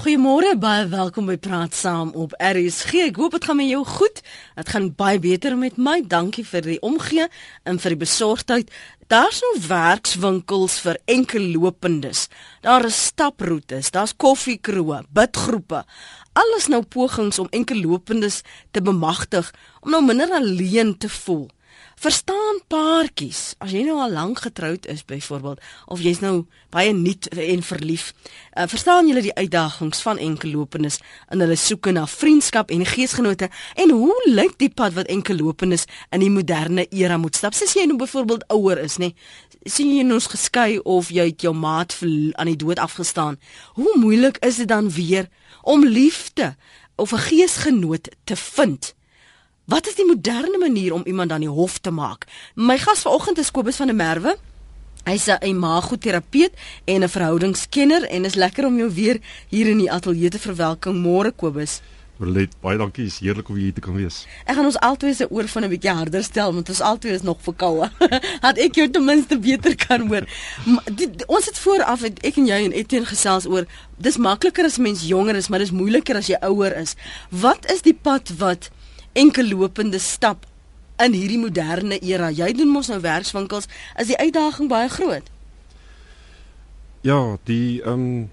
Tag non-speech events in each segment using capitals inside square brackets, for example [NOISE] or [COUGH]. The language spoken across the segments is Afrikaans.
Goeiemôre, baie welkom by Praat Saam op RSG. Ek hoop dit gaan met jou goed. Dit gaan baie beter met my. Dankie vir die omgee en vir die besorgdheid. Daar's nou werkswinkels vir enkellopendes. Daar is staproetes, daar's koffiekroë, bidgroepe. Alles nou pogings om enkellopendes te bemagtig om nou minder alleen te voel. Verstaan paartjies, as jy nou al lank getroud is byvoorbeeld of jy's nou baie nuut en verlief, uh, verstaan julle die uitdagings van enkellopendes in hulle soeke na vriendskap en geesgenote en hoe lyk die pad wat enkellopendes in die moderne era moet stap? Sies jy nou byvoorbeeld ouer is, nê? sien jy nou geskei of jy het jou maat aan die dood afgestaan? Hoe moeilik is dit dan weer om liefde of 'n geesgenoot te vind? Wat is die moderne manier om iemand aan die hof te maak? My gas vanoggend is Kobus van der Merwe. Hy's 'n imagoterapeut en 'n verhoudingskenner en is lekker om jou weer hier in die ateljee te verwelkom. Môre Kobus. Verlet, baie dankie. Is heerlik om hier te kan wees. Ek gaan ons altyd se oor van 'n bietjie harder stel want ons altyd is nog verkoue. [LAUGHS] Dat ek jou ten minste beter kan hoor. Die, die, ons het vooraf het ek en jy en Etienne gesels oor dis makliker as mens jonger is, maar dis moeiliker as jy ouer is. Wat is die pad wat enkel lopende stap in hierdie moderne era. Jy doen mos nou werkswinkels, is die uitdaging baie groot. Ja, die ehm um,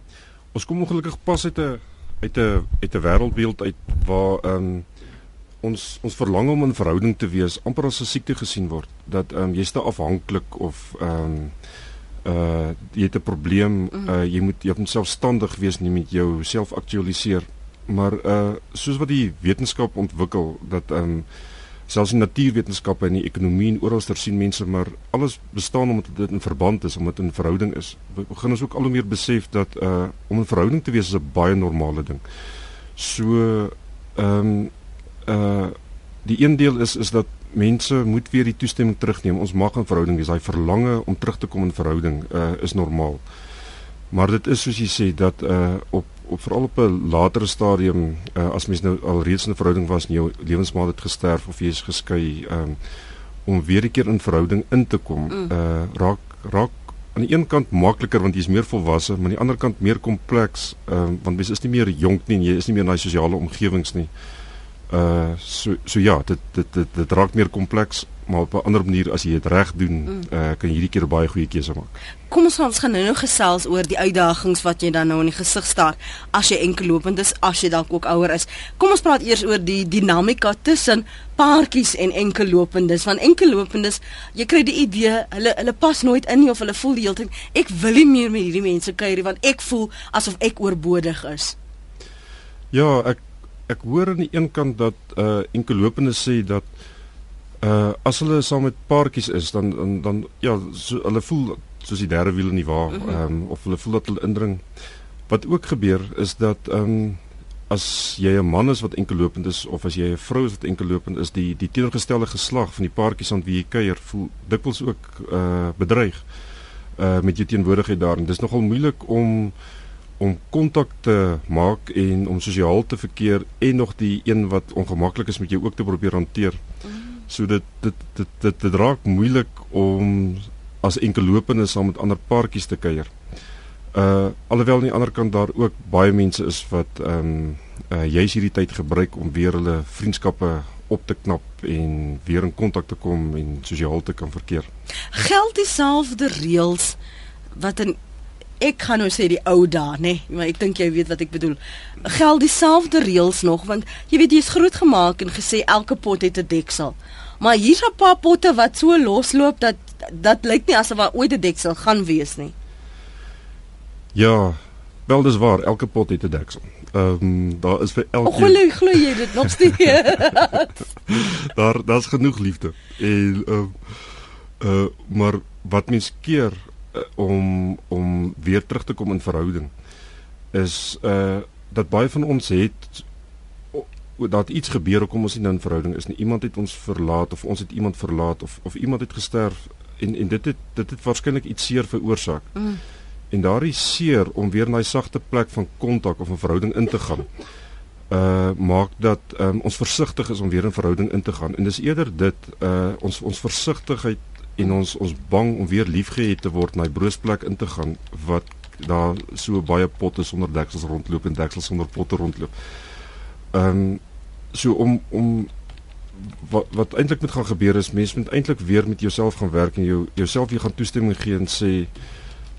ons kom ongelukkig pas uit 'n uit 'n uit 'n wêreldbeeld uit waar ehm um, ons ons verlang om in verhouding te wees amper as 'n siekte gesien word dat ehm um, jy's te afhanklik of ehm um, uh jy het 'n probleem uh jy moet jy moet selfstandig wees nie met jou self aktualiseer maar uh soos wat die wetenskap ontwikkel dat ehm um, selfs in natuurwetenskappe en die ekonomie en oral ter sien mense maar alles bestaan omdat dit in verband is omdat dit in verhouding is. Begin ons ook al hoe meer besef dat uh om 'n verhouding te wees is 'n baie normale ding. So ehm um, uh die een deel is is dat mense moet weer die toestemming terugneem. Ons mag 'n verhouding wees. Daai verlange om terug te kom in verhouding uh is normaal. Maar dit is soos jy sê dat uh op op veral op 'n latere stadium uh, as mens nou al reeds in 'n verhouding was en jou lewensmaat het gesterf of jy is geskei um, om weer 'n keer in verhouding in te kom mm. uh, raak raak aan die een kant makliker want jy is meer volwasse maar aan die ander kant meer kompleks um, want mens is nie meer jonk nie en jy is nie meer in daai sosiale omgewings nie uh so so ja dit dit dit, dit raak meer kompleks maar op 'n ander manier as jy dit reg doen, mm. uh, kan jy hierdie keer baie goeie keuse maak. Kom ons ons gaan nou nou gesels oor die uitdagings wat jy dan nou in die gesig staar as jy enkellopend is, as jy dalk ook ouer is. Kom ons praat eers oor die dinamika tussen paartjies en enkellopendes. Want enkellopendes, jy kry die idee, hulle hulle pas nooit in nie of hulle voel die hele tyd ek wil nie meer met hierdie mense kuier nie want ek voel asof ek oorbodig is. Ja, ek ek hoor aan die een kant dat uh enkellopendes sê dat uh as hulle saam met paartjies is dan dan, dan ja so, hulle voel soos die derde wiel in die wa mhm. ehm um, of hulle voel dat hulle indring wat ook gebeur is dat ehm um, as jy 'n man is wat enkellopend is of as jy 'n vrou is wat enkellopend is die die teenoorgestelde geslag van die paartjies aan wie jy kuier voel dikwels ook uh bedreig uh met jou teenwoordigheid daar en dis nogal moeilik om om kontak te maak en om sosiaal te verkeer en nog die een wat ongemaklik is met jou ook te probeer hanteer. Mm. So dit dit dit dit, dit raak moeilik om as enkellopende saam met ander paartjies te kuier. Uh alhoewel aan die ander kant daar ook baie mense is wat ehm um, uh juis hierdie tyd gebruik om weer hulle vriendskappe op te knap en weer in kontak te kom en sosiaal te kan verkeer. Geld dieselfde reëls wat in ek gaan nou sê die ou dae, nê, nee, maar ek dink jy weet wat ek bedoel. Geld dieselfde reëls nog want jy weet jy's groot gemaak en gesê elke pot het 'n deksel. Maar hier's 'n paar potte wat so losloop dat dat lyk nie asof daar ooit 'n deksel gaan wees nie. Ja, wel dis waar, elke pot het 'n deksel. Ehm um, daar is vir elke Glo glo jy dit nog steeds? [LAUGHS] daar daar's genoeg liefde. En ehm uh, uh, maar wat mens keer om om weer terug te kom in verhouding is uh dat baie van ons het dat iets gebeur hoekom ons nie nou in verhouding is nie. Iemand het ons verlaat of ons het iemand verlaat of of iemand het gesterf en en dit het dit het waarskynlik iets seer veroorsaak. Mm. En daardie seer om weer na 'n sagte plek van kontak of 'n verhouding in te gaan. Uh maak dat um, ons versigtig is om weer in verhouding in te gaan. En dis eerder dit uh ons ons versigtigheid en ons ons bang om weer liefgehet te word na 'n broosplek in te gaan wat daar so baie potte sonder deksels rondloop en deksels sonder potte rondloop. Ehm um, so om om wat wat eintlik moet gaan gebeur is mens moet eintlik weer met jouself gaan werk en jou jouself weer gaan toestemming gee en sê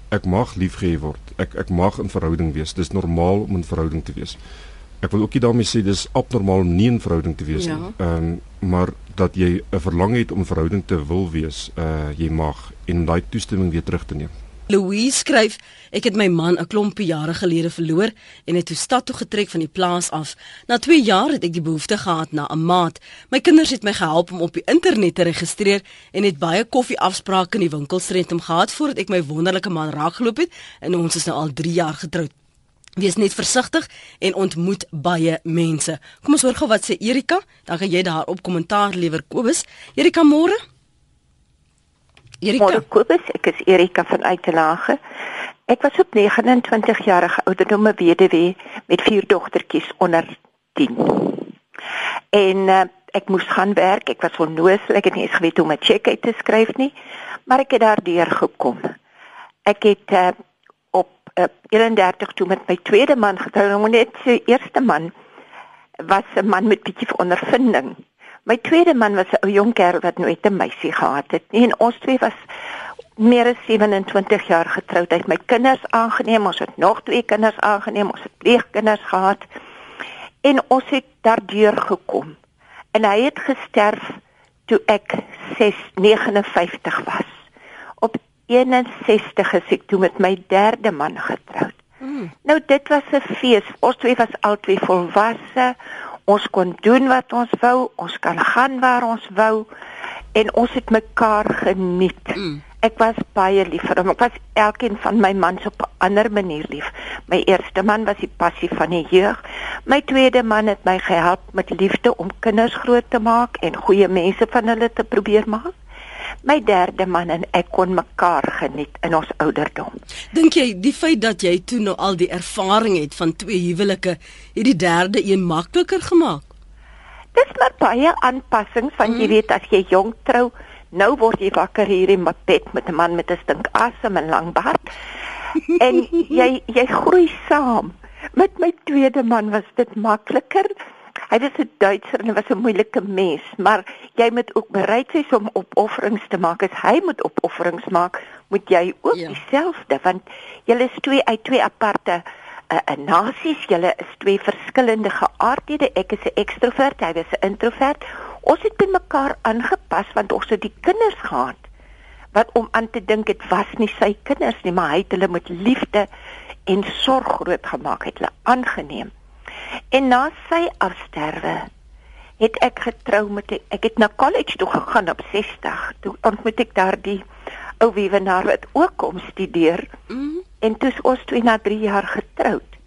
ek mag liefgehê word. Ek ek mag in verhouding wees. Dis normaal om in verhouding te wees. Ek wil ook nie daarmee sê dis abnormaal om nie in verhouding te wees ja. nie. Ehm um, maar dat jy 'n verlang het om verhouding te wil wees, uh jy mag en daai toestemming weer terug te neem. Louise skryf: Ek het my man 'n klompie jare gelede verloor en het toe stad toe getrek van die plaas af. Na 2 jaar het ek die behoefte gehad na 'n maat. My kinders het my gehelp om op die internet te registreer en het baie koffieafsprake in die winkelstraat om gehad voordat ek my wonderlike man raakgeloop het en ons is nou al 3 jaar getroud. Wees net versigtig en ontmoet baie mense. Kom ons hoor gou wat sê Erika, dan gaan jy daarop kommentaar lewer Kobus. Erika môre? Erika. Môre Kobus, ek is Erika van Uitelage. Ek was op 29 jarige ouderdom 'n weduwee met vier dogtertjies onder 10. En uh, ek moes gaan werk. Ek was onnoosel, ek het nie eens geweet hoe om 'n cheque uit te skryf nie, maar ek het daardeur gekom. Ek het uh, uh, eh, 31 toe met my tweede man getrou. Nou net sy eerste man was 'n man met bietjie ondervinding. My tweede man was 'n jong kerel wat nooit 'n meisie gehad het nie en ons twee was meer as 27 jaar getroud. Hy het my kinders aangeneem. Ons het nog twee kinders aangeneem. Ons het pleegkinders gehad. En ons het daardeur gekom. En hy het gesterf toe ek 659 was. Op 61 is ek toe met my derde man getroud. Mm. Nou dit was 'n fees. Ons twee was albei volwasse. Ons kon doen wat ons wou, ons kan gaan waar ons wou en ons het mekaar geniet. Mm. Ek was baie lief vir hom. Ek was elkeen van my mans op 'n ander manier lief. My eerste man was die passie van die jeug. My tweede man het my gehelp met liefde om kinders groot te maak en goeie mense van hulle te probeer maak my derde man en ek kon mekaar geniet in ons ouderdom. Dink jy die feit dat jy toe nou al die ervaring het van twee huwelike het die derde een makliker gemaak? Dis maar baie aanpassings van mm. jy weet as jy jonk trou, nou word jy wakker hier in my bed met 'n man met 'n stink asem en lang baard. [LAUGHS] en jy jy groei saam. Met my tweede man was dit makliker Hy was 'n Duitser en hy was 'n moeilike mens, maar jy moet ook bereid wees om opofferings te maak. As hy moet opofferings maak, moet jy ook ja. dieselfde want julle is twee uit twee aparte 'n uh, uh, nasies, julle is twee verskillende geaardhede. Ek is 'n ekstrovert, hy was 'n introvert. Ons het by mekaar aangepas want ons het die kinders gehad. Wat om aan te dink het was nie sy kinders nie, maar hy het hulle met liefde en sorg grootgemaak, het hulle aangeneem. En na sy afsterwe het ek getrou met die, ek het na college toe gegaan op 60. Toe ontmoet ek daar die ou wiewenaar wat ook kom studeer. Mm -hmm. En toe is ons twee na 3 jaar getroud.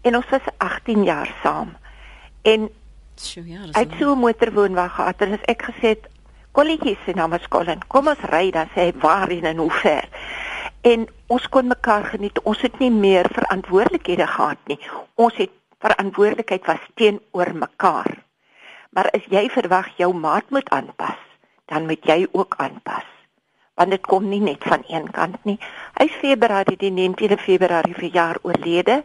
En ons was 18 jaar saam. En so ja, dis Ek sou 'n motorwoonwag gehad en as ek gesê het kolletjie se naam is Colin, kom ons ry dan sê hy waarheen en hoe ver. En ons kon mekaar geniet. Ons het nie meer verantwoordelikhede gehad nie. Ons het verantwoordelikheid was teenoor mekaar. Maar as jy verwag jou maat moet aanpas, dan moet jy ook aanpas. Want dit kom nie net van een kant nie. Hy's Februarie die 19de Februarie vir jaar oorlede.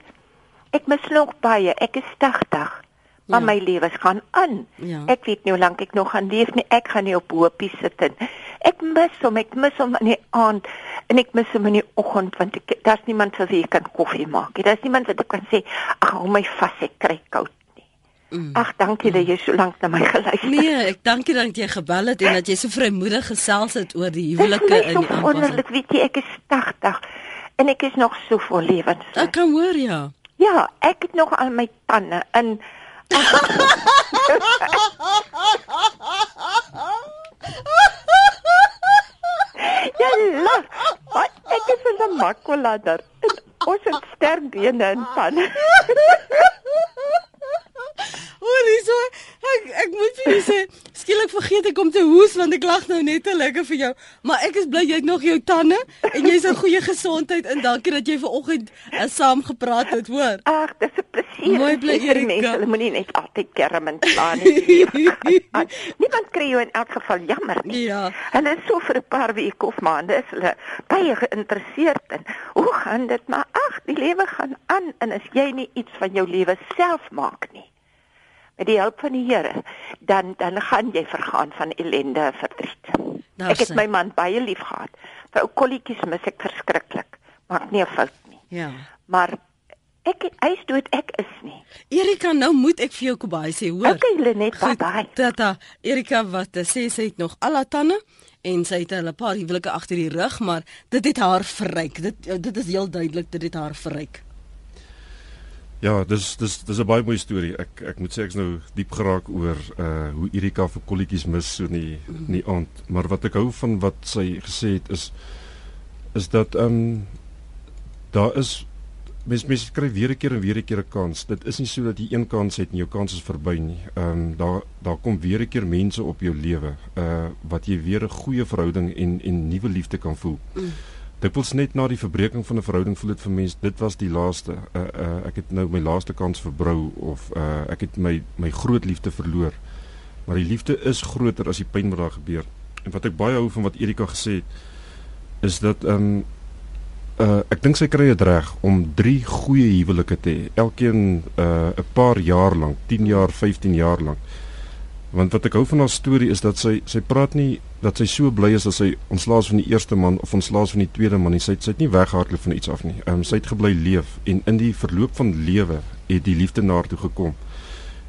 Ek mis nog baie. Ek is 80. Maar ja. my lewe gaan aan. Ja. Ek weet nie hoe lank ek nog gaan leef nie. Ek gaan nie op hoopie sit nie. Ek mis hom, ek mis hom in die aand en ek mis hom in die oggend want ek daar's niemand vir wie ek kan koffie maak. Daar's niemand wat ek kan sê, "Ag, hou my vas, ek kry koud." Mm. Ag, dankie mm. dat jy so lank na my geluister het. Nee, ek dankie dat jy gebel het en dat jy so vrymoedig gesels het oor die huwelike in die aanpas. Wonderlik, weet jy, ek is 80 en ek is nog so vol lewens. Ek kan hoor ja. Ja, ek het nog al my tande in [LAUGHS] [LAUGHS] ja, lag. Wat ek is 'n makulader. Ons het sterk bene en pan. Hoor hierso, ek ek moet vir julle sê, skielik vergeet ek om te hoes want ek lag nou net te lekker vir jou, maar ek is bly jy het nog jou tande en jy's in goeie gesondheid en dankie dat jy vanoggend uh, saam gepraat het, hoor. Ag, dis 'n plesier. Mooi bly Erika. Hulle moenie net altyd kerm en slaan nie. [LAUGHS] Niemand kry jou in elk geval jammer nie. Ja. Hulle is so vir 'n paar weke of maande is hulle baie geïnteresseerd in hoe gaan dit maar ag, die lewe gaan aan en as jy nie iets van jou lewe self maak nie met die hulp van die Here, dan dan gaan jy vergaan van ellende en verdriet. Daar ek het sê. my man baie lief gehad. Vir ou kolletjies mis ek verskriklik. Maak nie 'n fout nie. Ja. Maar ek hy is dood, ek is nie. Erika, nou moet ek vir jou Kobai sê, hoor. Okay, Lenet, bye bye. Tata, Erika wat sê sy het nog al haar tande en sy het 'n paar huwelike agter die rug, maar dit het haar verryk. Dit dit is heel duidelik dit het haar verryk. Ja, dis dis dis 'n baie mooi storie. Ek ek moet sê ek's nou diep geraak oor uh hoe Erika vir kolletjies mis so in die in die aand. Maar wat ek hou van wat sy gesê het is is dat ehm um, daar is mens mens kry weer 'n keer en weer 'n keer 'n kans. Dit is nie so dat jy een kans het en jou kans is verby nie. Ehm um, daar daar kom weer 'n keer mense op jou lewe uh wat jy weer 'n goeie verhouding en en nuwe liefde kan voel. Mm. Dikwels net na die verbreeking van 'n verhouding voel dit vir mense dit was die laaste. Uh, uh ek het nou my laaste kans verbrou of uh ek het my my groot liefde verloor. Maar die liefde is groter as die pyn wat daar gebeur. En wat ek baie hou van wat Erika gesê het is dat ehm um, uh ek dink sy kry dit reg om drie goeie huwelike te hê. Elkeen uh 'n paar jaar lank, 10 jaar, 15 jaar lank. Want wat ek hou van haar storie is dat sy sy praat nie dat sy so bly is as sy ontslaas van die eerste man of ontslaas van die tweede man nie. Sy sy het nie weggehardloop van iets af nie. Ehm um, sy het gebly leef en in die verloop van lewe het die liefde na haar toe gekom.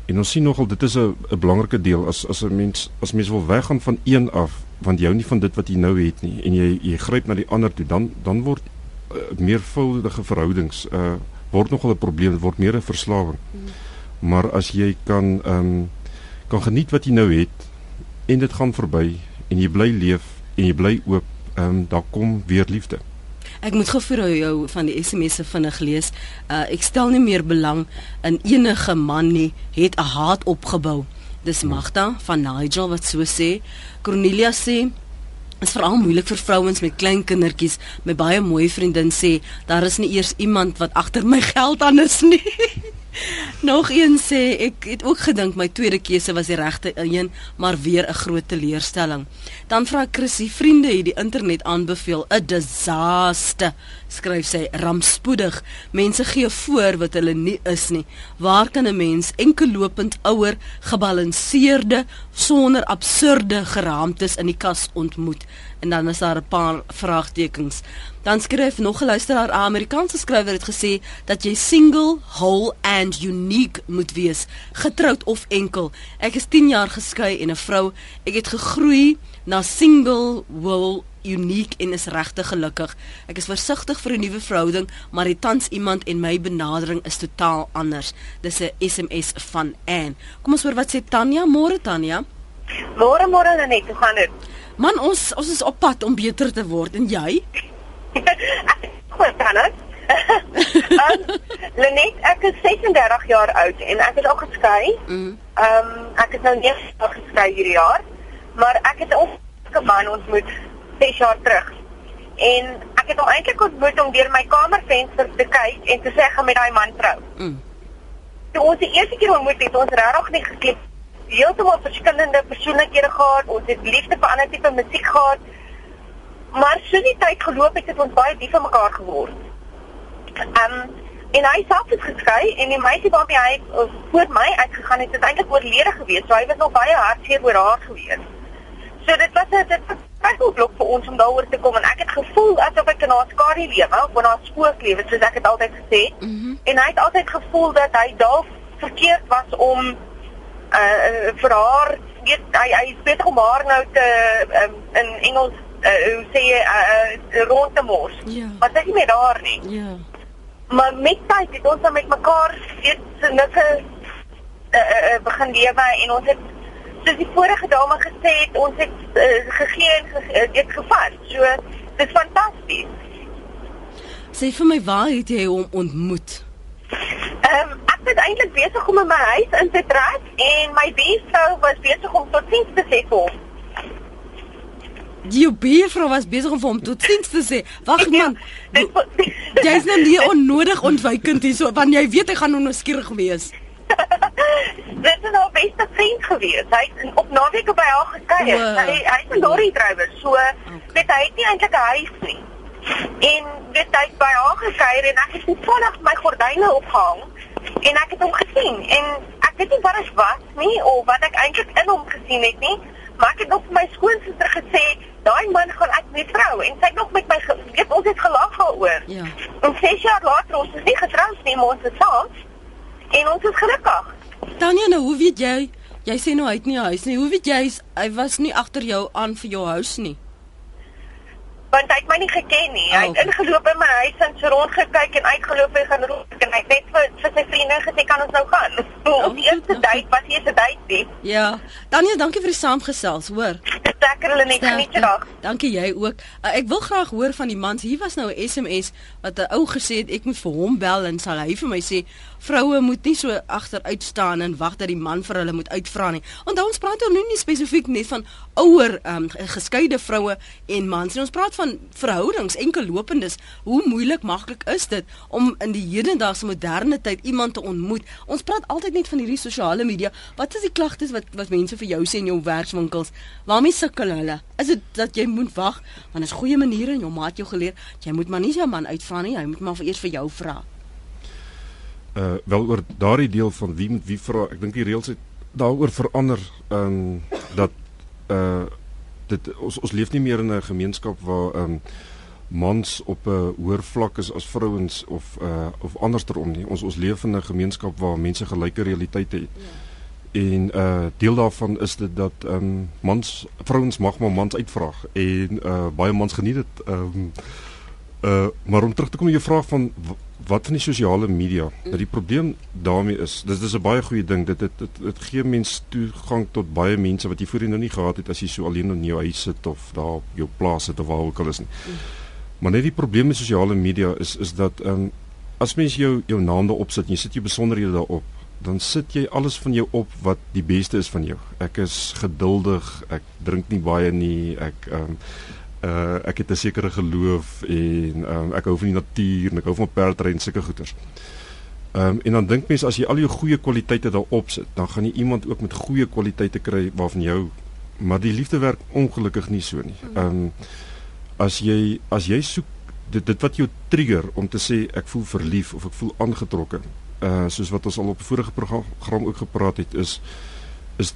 En ons sien nogal dit is 'n 'n belangrike deel as as 'n mens as mens wil weggaan van een af want jy hou nie van dit wat jy nou het nie en jy jy gryp na die ander toe dan dan word uh, meervoudige verhoudings uh word nogal 'n probleem, word meer 'n verslawing. Hmm. Maar as jy kan ehm um, kan geniet wat jy nou het en dit gaan verby en jy bly leef en jy bly oop, ehm um, daar kom weer liefde. Ek moet vir jou van die SMS'e vinnig lees. Uh ek stel nie meer belang in enige man nie, het 'n haat opgebou. Dis Magda van Nigel wat so sê. Cornelia sê is veral moeilik vir vrouens met klein kindertjies. My baie mooi vriendin sê daar is nie eers iemand wat agter my geld aan is nie. [LAUGHS] Nog een sê ek het ook gedink my tweede keuse was die regte een, maar weer 'n groot teleurstelling. Dan vra Chrissy, vriende het die internet aanbeveel 'n disaster. Skryf sy rampspoedig. Mense gee voor wat hulle nie is nie. Waar kan 'n mens enkellopend ouer, gebalanseerde, sonder absurde geraamtes in die kas ontmoet? En dan is daar 'n paar vraagtekens. Dan skryf nog 'n luisteraar, 'n Amerikaanse skrywer het gesê dat jy single, whole and unique moet wees, getroud of enkel. Ek is 10 jaar geskei en 'n vrou. Ek het gegroei na single, whole uniek en is regtig gelukkig. Ek is versigtig vir 'n nuwe verhouding, maar dit tans iemand en my benadering is totaal anders. Dis 'n SMS van Ann. Kom ons hoor wat sê Tanya. Môre Tanya. Môre môre Lenet, hoe gaan dit? Man, ons ons is op pad om beter te word en jy? [LAUGHS] Goed, het. [LAUGHS] um, Lenet, ek is 36 jaar oud en ek is al geskei. Mm. Ehm um, ek is nou 9 jaar geskei hierdie jaar, maar ek het 'n ongelukkige man ontmoet 6 jaar terug. En ek het hom eintlik ontmoet om deur my kamervenster te kyk en te sê ek gaan met daai man trou. Mm. Toe ons die eerste keer ontmoet het, ons regtig nie geklik. Heeltemal verskillende persoonlikhede gehad. Ons het liefde vir ander tipe musiek gehad. Maar soos die tyd geloop het, het ons baie lief vir mekaar geword. Ehm um, en hy self is geskei en die meisie waarmee hy uh, voor my uitgegaan het, het eintlik oorlede gewees. So hy was nog baie hartseer oor haar gewees. So dit was 'n dit was 'n twyfelblok vir ons om daaroor te kom en ek het gevoel asof ek in haar skadu lewe of in haar spook lewe, soos ek dit altyd gesê het. Mm -hmm. En hy het altyd gevoel dat hy dalk verkeerd was om uh, vir haar weet hy hy is beter om haar nou te um, in Engels uh, hoe sê jy uh, uh, rond te mors. Ja. Maar sy is nie meer daar nie. Ja. Maar met tyd het ons dan met mekaar weet nikke uh, uh, begin lewe en ons het soos die vorige dame gesê het, ons het uh, gegee en ge, uh, dit gevat. So dit is fantasties. Sê vir my waar het jy hom ontmoet? Ehm um, ek was eintlik besig om in my huis in te trek en my buurvrou was besig om tot sins te sê vir hom. die buurvrou was besig om vir hom tot sins te sê. Wag Ja, man. Jy's nou nie onnodig ontwykend hierso want jy weet hy gaan nou nuuskierig wees. [LAUGHS] Dit is haar beste vriend gewees. Hy het op naweke by haar gekuier. Wow. Hy hy's 'n lorry drywer, so weet hy het nie eintlik 'n huis nie. En weet hy by haar gekuier en ek het toevallig my gordyne opgehang en ek het hom gesien en ek weet nie wat dit was nie of wat ek eintlik in hom gesien het nie, maar ek het nog vir my skoonsister gesê, daai man gaan ek met trou en sy het nog met my weet ons het gelag daaroor. Ja. En 6 jaar later ons is nie getroud nie, maar ons is saam en ons is gelukkig. Tanya, nou hoe weet jy? Jy sê nou hy het nie 'n huis nie. Hoe weet jy hy was nie agter jou aan vir jou huis nie? want hy het my nie geken nie. Hy Oh, het ingeloop in my huis en so rond gekyk en uitgeloop en gaan roep en hy het net vir, vir sy vriende gesê kan ons nou gaan. Oh, Op die eerste goed, date was nie 'n date nie. Ja. Tanya, dankie vir die saamgesels, hoor. Lekker hulle net geniet Sterkte. vandag. Dankie jy ook. Uh, ek wil graag hoor van die mans. Hier was nou 'n SMS wat 'n ou gesê het ek moet vir hom bel en sal hy vir my sê vroue moet nie so agteruit staan en wag dat die man vir hulle moet uitvra nie. Onthou ons praat nou nie spesifiek net van ouer um, geskeide vroue en mans nie. Ons praat van verhoudings, enkel lopendes. Hoe moeilik maklik is dit om in die hedendaagse moderne tyd iemand te ontmoet? Ons praat altyd net van hierdie sosiale media. Wat is die klagtes wat wat mense vir jou sê in jou werkswinkels? Waarmee sukkel hulle? Is dit dat jy moet wag want is goeie maniere en jou maat jou geleer, jy moet maar nie jou man uitvra nie, hy moet maar vir eers vir jou vra. Uh wel oor daardie deel van wie moet wie vra. Ek dink die reëls het daaroor verander ehm um, dat uh dit ons ons leef nie meer in 'n gemeenskap waar ehm um, mans op 'n hoër vlak is as vrouens of uh of andersom nie. Ons ons leef in 'n gemeenskap waar mense gelyke realiteite het. Ja. en uh deel daarvan is dit dat ehm um, mans vrouens mag maar mans uitvra en uh baie mans geniet dit ehm um, Uh maar om terug te kom op jou vraag van wat van die sosiale media. Dat die probleem daarmee is, dis dis 'n baie goeie ding. Dit dit dit, dit gee mens toegang tot baie mense wat jy voorheen nou nie gehad het as jy so alleen in jou huis sit of daar op jou plaas sit of waar ook al is nie. Maar net die probleem met sosiale media is is dat ehm um, as mens jou jou naam daarop sit en jy sit jou besonderhede daarop, dan sit jy alles van jou op wat die beste is van jou. Ek is geduldig, ek drink nie baie nie, ek ehm um, uh ek het 'n sekere geloof en um, ek hou van die natuur en ek hou van perdry en sulke goeters. Ehm um, en dan dink mense as jy al jou goeie kwaliteite daarop sit, dan gaan jy iemand ook met goeie kwaliteite kry waarvan jou maar die liefde werk ongelukkig nie so nie. Ehm um, as jy as jy soek dit dit wat jou trigger om te sê ek voel verlief of ek voel aangetrokke. Uh soos wat ons al op 'n vorige program ook gepraat het is is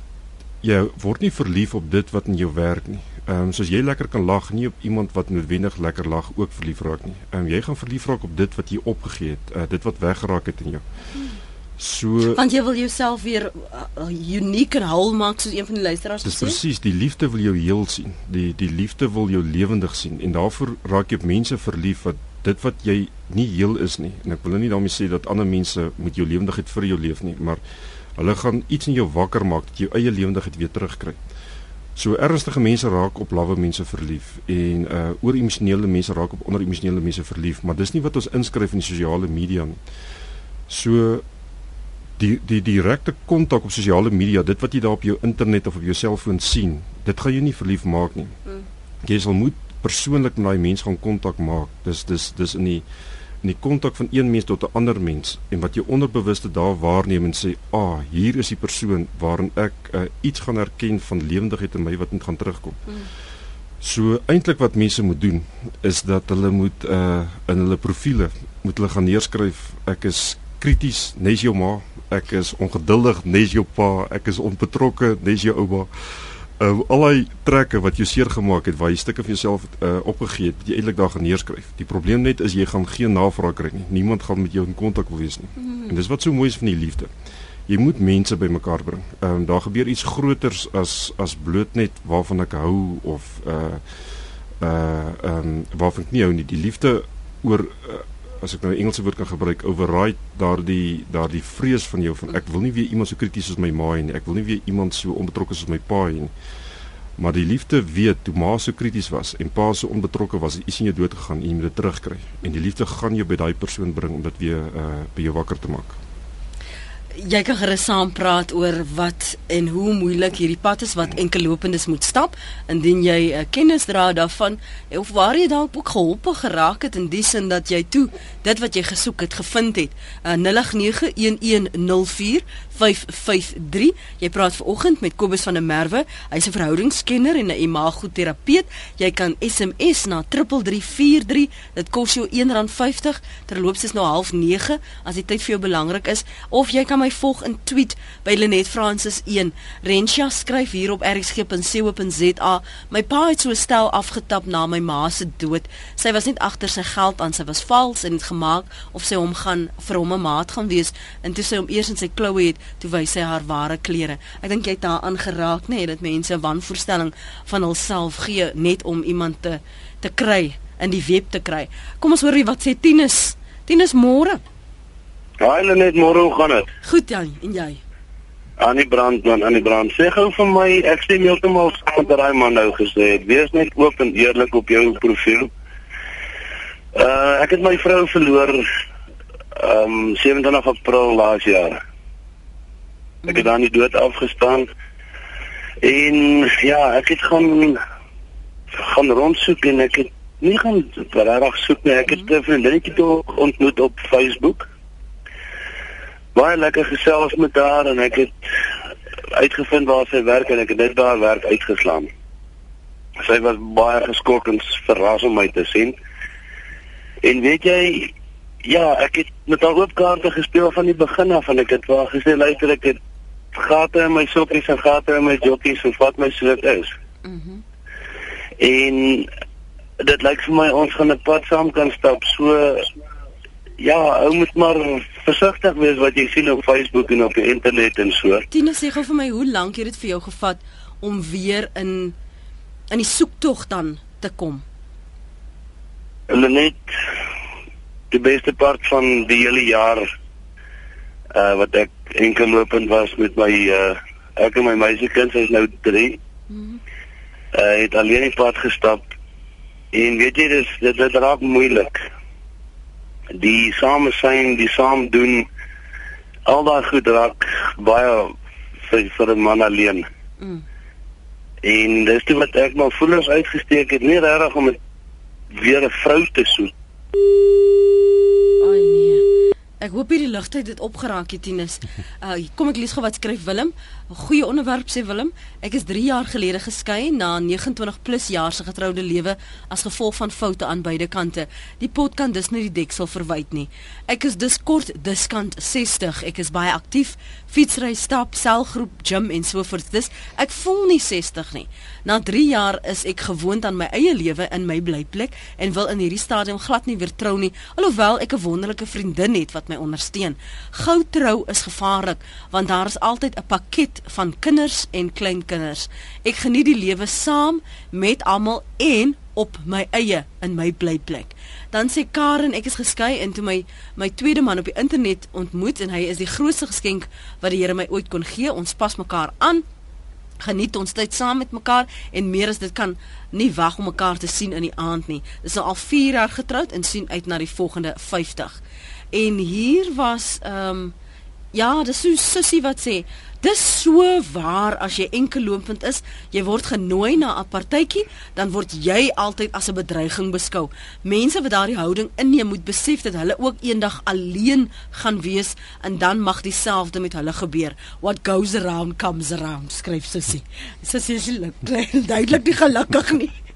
jy word nie verlief op dit wat in jou werk nie. Ehm um, soos jy lekker kan lag, nie op iemand wat noodwendig lekker lag ook verlief raak nie. Ehm um, jy gaan verlief raak op dit wat jy opgegee het, uh, dit wat weggeraak het in jou. So Want jy wil jouself weer uh, uniek en hul maak soos een van die luisteraars dis gesê. presies, die liefde wil jou heel sien. Die die liefde wil jou lewendig sien en daarvoor raak jy op mense verlief wat dit wat jy nie heel is nie. En ek wil nou nie daarmee sê dat ander mense met jou lewendigheid vir jou leef nie, maar hulle gaan iets in jou wakker maak dat jou eie lewendigheid weer terugkry. So ernstige mense raak op lawwe mense verlief en uh oor emosionele mense raak op onder emosionele mense verlief, maar dis nie wat ons inskryf in die sosiale media nie. So die die direkte kontak op sosiale media, dit wat jy daar op jou internet of op jou selfoon sien, dit gaan jou nie verlief maak nie. Mm. Jy sal moet persoonlik met daai mens gaan kontak maak. Dis dis dis in die in die kontak van een mens tot 'n ander mens en wat jy onderbewuste daar waarneem en sê, "Ag, ah, hier is die persoon waarin ek uh, iets gaan herken van lewendigheid in my wat moet gaan terugkom." Mm. So eintlik wat mense moet doen is dat hulle moet uh in hulle profile moet hulle gaan neerskryf ek is krities nes jou ma, ek is ongeduldig nes jou pa, ek is onbetrokke nes jou ouma. Uh al daai trekke wat jou seer gemaak het waar jy stukke van jouself uh opgegee het, jy eintlik daar gaan neerskryf. Die probleem net is jy gaan geen navraag kry nie. Niemand gaan met jou in kontak wil wees nie. Mm. En dis wat so mooi is van die liefde. Jy moet mense bymekaar bring. Ehm um, daar gebeur iets groters as as bloot net waarvan ek hou of uh uh ehm um, waarvan ek nie hou nie. Die liefde oor uh, as ek nou 'n Engelse woord kan gebruik, override daardie daardie vrees van jou van ek wil nie weer iemand so krities soos my ma hê nie. Ek wil nie weer iemand so onbetrokke soos my pa hê nie. Maar die liefde weet toe ma so krities was en pa so onbetrokke was, is in jou dood gegaan en jy moet dit terugkry. En die liefde gaan jou by daai persoon bring om dit weer uh by jou wakker te maak. Jy kan gerus saam praat oor wat en hoe moeilik hierdie pad is wat enkellopendes moet stap indien jy uh, kennis dra daarvan of waar jy dalk ook geholp geraak het in die sin dat jy toe dit wat jy gesoek het gevind het. Uh, 0891104553. Jy praat vanoggend met Kobus van der Merwe. Hy's 'n verhoudingskenner en 'n imagoterapeut. Jy kan SMS na 3343. Dit kos jou R1.50. Terloops is nou 09:30 as die tyd vir jou belangrik is of jy kan volg in tweet by Lenet Francis 1. Rensha skryf hier op rxg.co.za. My pa het so stel afgetap na my ma se dood. Sy was net agter sy geld aan. Sy was vals en het gemaak of sy hom gaan vir hom 'n maat gaan wees. Intussen sy hom eers in sy kloue het toe wys sy haar ware klere. Ek dink jy het daar aangeraak, nê, nee, dat mense 'n wanvoorstelling van hulself gee net om iemand te te kry in die web te kry. Kom ons hoor wie wat sê Tinus. Tinus môre. Haai ja, net môre hoe gaan dit? Goed Jan, en jy? Annie Brand man, Annie Brand. Sê gou vir my, ek stem heeltemal saam met daai man nou gesê. Wees net oop en eerlik op jou profiel. Uh ek het my vrou verloor ehm um, 27 April laas jaar. Ek het dan die dood afgestaan. En ja, ek het gaan gaan rondsoek en ek het nie gaan regtig soek nie. Ek het 'n vriendinnetjie toe ontmoet op Facebook. Baie lekker gesels met haar en ek het uitgevind waar sy werk en ek het net daar werk uitgeslaan. Sy was baie geskok en verras om my te sien. En weet jy, ja, ek het met haar oop kaarte gespeel van die begin af en ek het haar gesê luister ek het gate in my sokkies en gate in my jokkies en wat my soort is. Mhm. Mm en dit lyk vir my ons gaan 'n pad saam kan stap. So ja, ou moet maar versigtig wees wat jy sien op Facebook en op die internet en so. Tina sê gou vir my hoe lank het dit vir jou gevat om weer in in die soektog dan te kom? Hulle net die beste part van die hele jaar uh wat ek enkel lopend was met my uh ek en my meisiekind is nou 3. Mhm. Mm uh het alleen die pad gestap en weet jy dis dit dit raak moeilik. Die same syn, die saam doen al daai goed raak baie vir vir 'n man alleen. Mhm. En dis dit wat ek maar voelens uitgesteek het, nie regtig om 'n weer 'n vrou te soek. Ai nee. Ek hoop hierdie ligtheid het opgeraak, Tinus. [LAUGHS] Uh kom ek lees gou wat skryf Willem. Goeie onderwerp sê Willem. Ek is 3 jaar gelede geskei na 29 plus jaar se getroude lewe as gevolg van foute aan beide kante. Die pot kan dus nie die deksel verwyd nie. Ek is dus kort diskant 60. Ek is baie aktief, fietsry, stap, selgroep, gym en so voort. Dis ek voel nie 60 nie. Na 3 jaar is ek gewoond aan my eie lewe in my blyplek en wil in hierdie stadium glad nie weer trou nie, alhoewel ek 'n wonderlike vriendin het wat my ondersteun. Gou trou is gevaarlik want daar is altyd 'n pakket van kinders en kleinkinders. Ek geniet die lewe saam met almal en op my eie in my blyplek. Dan sê Karen, ek is geskei en toe my my tweede man op die internet ontmoet en hy is die grootste geskenk wat die Here my ooit kon gee. Ons pas mekaar aan. Geniet ons tyd saam met mekaar en meer as dit kan nie wag om mekaar te sien in die aand nie. Dis nou al 4 jaar getroud en sien uit na die volgende 50. En hier was ehm um, ja, dis so sussie wat sê, dis so waar as jy enkellopend is, jy word genooi na 'n partytjie, dan word jy altyd as 'n bedreiging beskou. Mense wat daardie houding inneem, moet besef dat hulle ook eendag alleen gaan wees en dan mag dieselfde met hulle gebeur. What goes around comes around, skryf sussie. Sussie is duidelik nie gelukkig nie.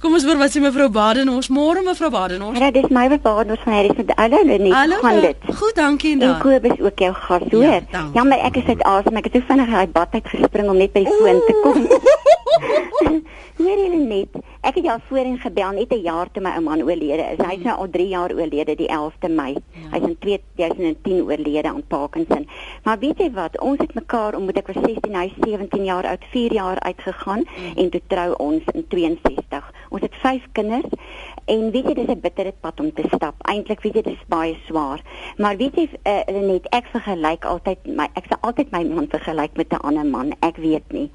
Kom ons hoor wat sê mevrou Badenhorst. Môre mevrou Badenhorst. Ja, dis my Badenhorst van hierdie se alle nie gaan dit. Goed, dankie en dan. En Kobus ook jou gas hoor. Ja, ja maar ek is uit asem. Ek het so vinnig uit bad uit gespring om net by die foon te kom. [LAUGHS] [LAUGHS] Hoor jy net? Ek het jou voorheen gebel net 'n jaar toe my ouma oorlede is. Hy's nou al 3 jaar oorlede die 11de Mei. Ja. Hy's in 2010 oorlede aan Parkinson. Maar weet jy wat? Ons het mekaar ontmoet ek was 16, hy 17 jaar oud, 4 jaar uitgegaan mm. en toe trou ons in 62. Ons het 5 kinders en weet jy dis 'n bittere pad om te stap. Eintlik weet jy dis baie swaar. Maar weet jy uh, net ek vergelyk altyd my ek sal altyd my man vergelyk met 'n ander man. Ek weet nie.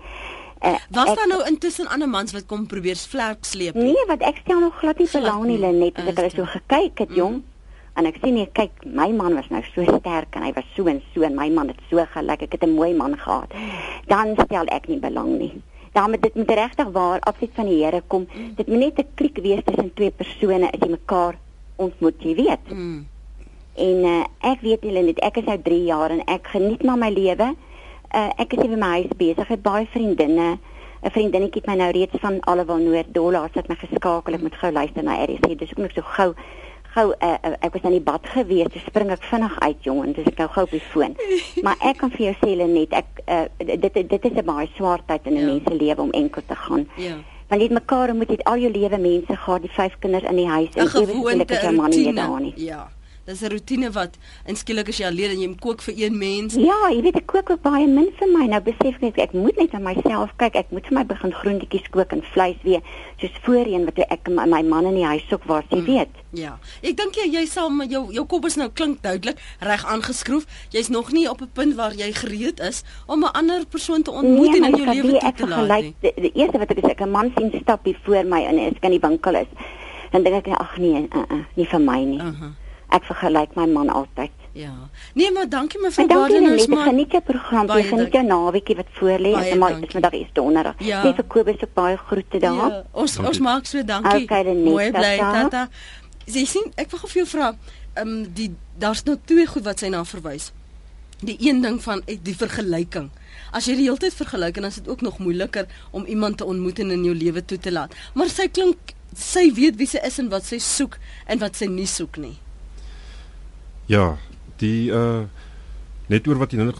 Uh, Was daar nou intussen ander mans wat kom probeer vlerk sleep? Nee, wat ek stel nog glad nie belang nie, net as ek hulle so gekyk het, jong. Mm. En ek sien net kyk my man was nou so sterk en hy was so en so en my man het so gelyk. Ek het 'n mooi man gehad. Dan stel ek nie belang nie. Dan moet dit met regtig waar afsit van die Here kom. Dit moet net 'n klik wees tussen twee persone as jy mekaar ontmoet jy weet. Mm. en uh, ek weet julle net ek is nou 3 jaar en ek geniet maar my lewe uh, ek is hier by my huis besig het baie vriendinne 'n vriendinnetjie het my nou reeds van Allewil Noord Dolla het my geskakel ek moet gou luister na RC dis ook net so gou gou uh, uh, ek was in die bad gewees, so spring ek vinnig uit jongen, dis ek nou gou op die foon. [LAUGHS] maar ek kan vir jou sê net ek uh, dit dit is 'n baie swaar tyd in 'n ja. mens se lewe om enkel te gaan. Ja. Want jy mekaar moet jy al jou lewe mense gehad, die vyf kinders in die huis en ewe skielik is jou man nie daar nie. Ja. Dis 'n rotine wat inskielik as jy alleen en jy kook vir een mens. Ja, jy weet ek kook ook baie min vir my. Nou besef ek ek moet net aan myself kyk. Ek moet vir my begin groentjies kook en vleis weer soos voorheen wat ek my, my man in die huis soek waar jy mm. weet. Ja. Ek dink jy jy sal met jou jou kop is nou klink duidelik reg aangeskroef. Jy's nog nie op 'n punt waar jy gereed is om 'n ander persoon te ontmoet nee, en in jou lewe te laat nie. Die, die eerste wat ek sê, 'n man sien stap hier voor my en as ek in die winkel is, dan dink ek ag nee, uh, uh, nie vir my nie. Uh -huh ek vergelyk my man altyd. Ja. Nee, maar dankie mevrou Badenus maar. Dankie net jou program, jy geniet jou naweekie wat voor lê. Ek maar dis vandag is donderdag. Ja. Nee, vir Kobus ook baie groete daar. Ja. Ons dankie. ons maak so dankie. Okay, Mooi bly tata. Sy sien, ek wil gou vir jou vra, ehm um, die daar's nou twee goed wat sy na verwys. Die een ding van eh, die vergelyking. As jy die hele tyd vergelyk en dan is dit ook nog moeiliker om iemand te ontmoet en in jou lewe toe te laat. Maar sy klink sy weet wie sy is en wat sy soek en wat sy nie soek nie. Ja, die uh net oor wat jy nou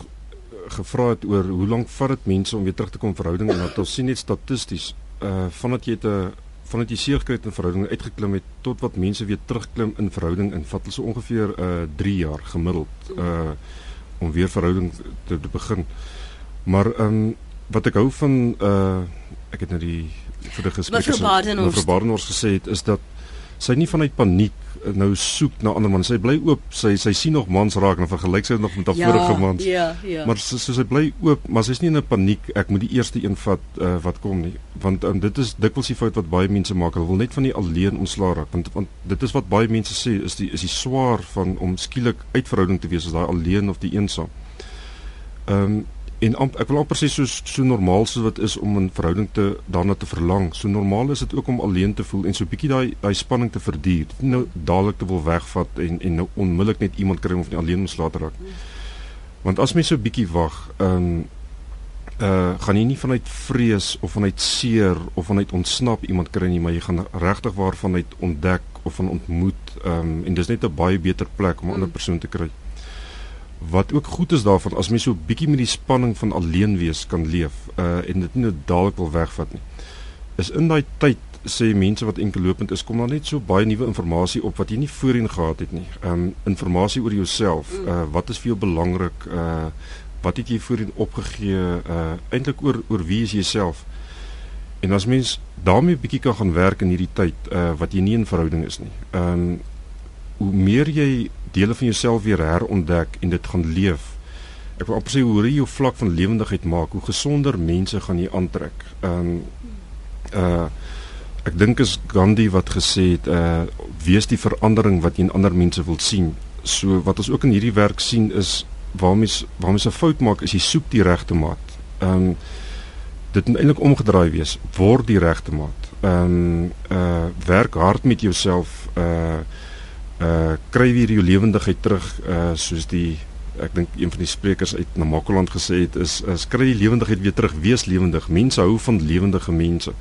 gevra het oor hoe lank vat dit mense om weer terug te kom verhouding en dat ons sien net statisties uh vandat jy 'n vandat jy seer gekry het in verhouding uitgeklim het tot wat mense weer terugklim in verhouding in vat hulle so ongeveer uh 3 jaar gemiddeld uh om weer verhouding te, te begin. Maar um wat ek hou van uh ek het nou die vir die gesprek met Badenhorst gesê het is dat sy nie vanuit paniek nou soek na ander mans. Sy bly oop. Sy sy sien nog mans raak en vergelyk sy nog met haar ja, vorige mans. Ja, ja. Maar sy sy, sy bly oop, maar sy's nie in 'n paniek. Ek moet die eerste een vat uh, wat kom nie. Want um, dit is dikwels die fout wat baie mense maak. Hulle wil net van die alleen ontslaa raak. Want want dit is wat baie mense sê is die is die swaar van om skielik uitverhouding te wees as daai alleen of die eensaam. Ehm um, en amp, ek wil amper sê so so normaal so wat is om 'n verhouding te daarna te verlang. So normaal is dit ook om alleen te voel en so bietjie daai daai spanning te verduur. Nou dadelik te wil wegvat en en nou onmiddellik net iemand kry om van alleen ons laat raak. Want as mens so bietjie wag, ehm um, uh gaan jy nie vanuit vrees of vanuit seer of vanuit ontsnap iemand kry nie, maar jy gaan regtig waarvanuit ontdek of van ontmoet ehm um, en dis net 'n baie beter plek om 'n ander mm. persoon te kry wat ook goed is daarvan as mens so 'n bietjie met die spanning van alleen wees kan leef uh en dit nie nou dadelik wil wegvat nie. Is in daai tyd sê mense wat enkellopend is, kom daar net so baie nuwe inligting op wat jy nie voorheen gehad het nie. Um inligting oor jouself, uh wat is vir jou belangrik, uh wat het jy voorheen opgegee, uh eintlik oor oor wie is jy self? En as mens daarmee 'n bietjie kan gaan werk in hierdie tyd uh wat jy nie in verhouding is nie. Um hoe meer jy dele van jouself weer herontdek en dit gaan leef. Ek wil amper sê hoe jy jou vlak van lewendigheid maak, hoe gesonder mense gaan jy aantrek. Ehm um, uh ek dink is Gandhi wat gesê het uh wees die verandering wat jy in ander mense wil sien. So wat ons ook in hierdie werk sien is waar mens waar mens 'n fout maak is jy soek die regte maat. Ehm um, dit moet eintlik omgedraai wees. Word die regte maat. Ehm um, uh werk hard met jouself uh uh kry weer jou lewendigheid terug uh soos die ek dink een van die sprekers uit Namakoland gesê het is is kry die lewendigheid weer terug wees lewendig. Mense hou van lewendige mense.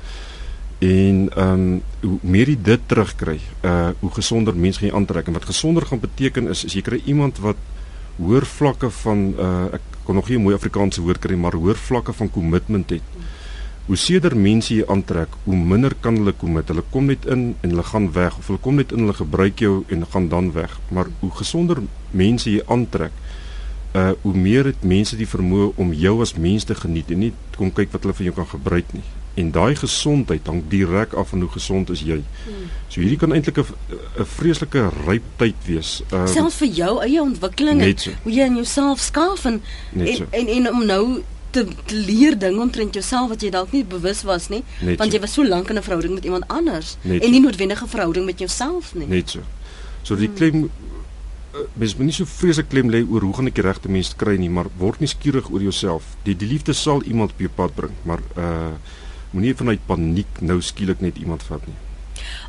En ehm um, hoe meer jy dit terugkry uh hoe gesonder mense gaan aantrek. En wat gesonder gaan beteken is as jy kry iemand wat hoër vlakke van uh ek kon nog nie 'n mooi Afrikaanse woord kry maar hoër vlakke van kommitment het hoe seerder mense jy aantrek, hoe minder kan hulle kom met. Hulle kom net in en hulle gaan weg of hulle kom net in, hulle gebruik jou en gaan dan weg. Maar hoe gesonder mense jy aantrek, uh hoe meer het mense die vermoë om jou as mens te geniet en nie kom kyk wat hulle van jou kan gebruik nie. En daai gesondheid hang direk af van hoe gesond is jy. So hierdie kan eintlik 'n 'n vreeslike ryp tyd wees. Uh selfs vir jou eie ontwikkeling en so. hoe jy in jouself skaaf en en, so. en en om nou te, te leer ding omtrent jouself wat jy dalk nie bewus was nie, Net want so. jy was so lank in 'n verhouding met iemand anders Net en nie noodwendige verhouding met jouself nie. Net so. So die klem uh, mens moet nie so vreeslik klem lê oor hoe gaan ek die regte mense kry nie, maar word nie skieurig oor jouself. Die die liefde sal iemand op jou pad bring, maar uh moenie vanuit paniek nou skielik net iemand vat nie.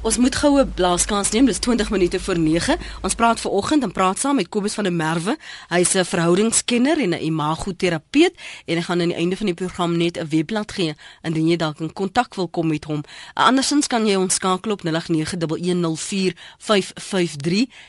Ons moet goue blaaskans neem. Dis 20 minute voor 9. Ons praat ver oggend en praat saam met Kobus van der Merwe. Hy's 'n verhoudingskenner en 'n imagoterapeut en hy gaan aan die einde van die program net 'n webblad gee indien jy dalk in kontak wil kom met hom. Andersins kan jy ons skakel op 0891104553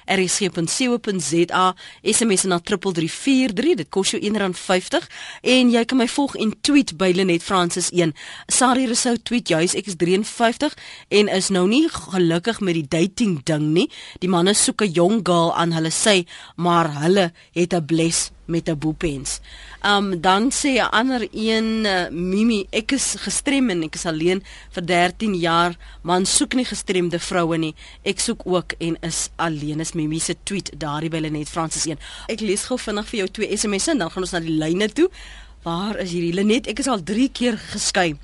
rsg.co.za SMS na 3343. Dit kos jou R1.50 en jy kan my volg en tweet by Lenet Francis 1. Sari Rousseau tweet juis ek is 53 en is nou nie gelukkig met die dating ding nie. Die manne soek 'n jong girl aan hulle sê, maar hulle het 'n bles met 'n boepens. Um dan sê 'n ander een uh, Mimi, ek is gestrem en ek is alleen vir 13 jaar. Man soek nie gestremde vroue nie. Ek soek ook en is alleen. Is Mimi se tweet daardie by Lenet Francis 1. Ek lees gou vinnig vir jou twee SMS'e en dan gaan ons na die lyne toe. Waar is hierdie Lenet? Ek is al 3 keer geskei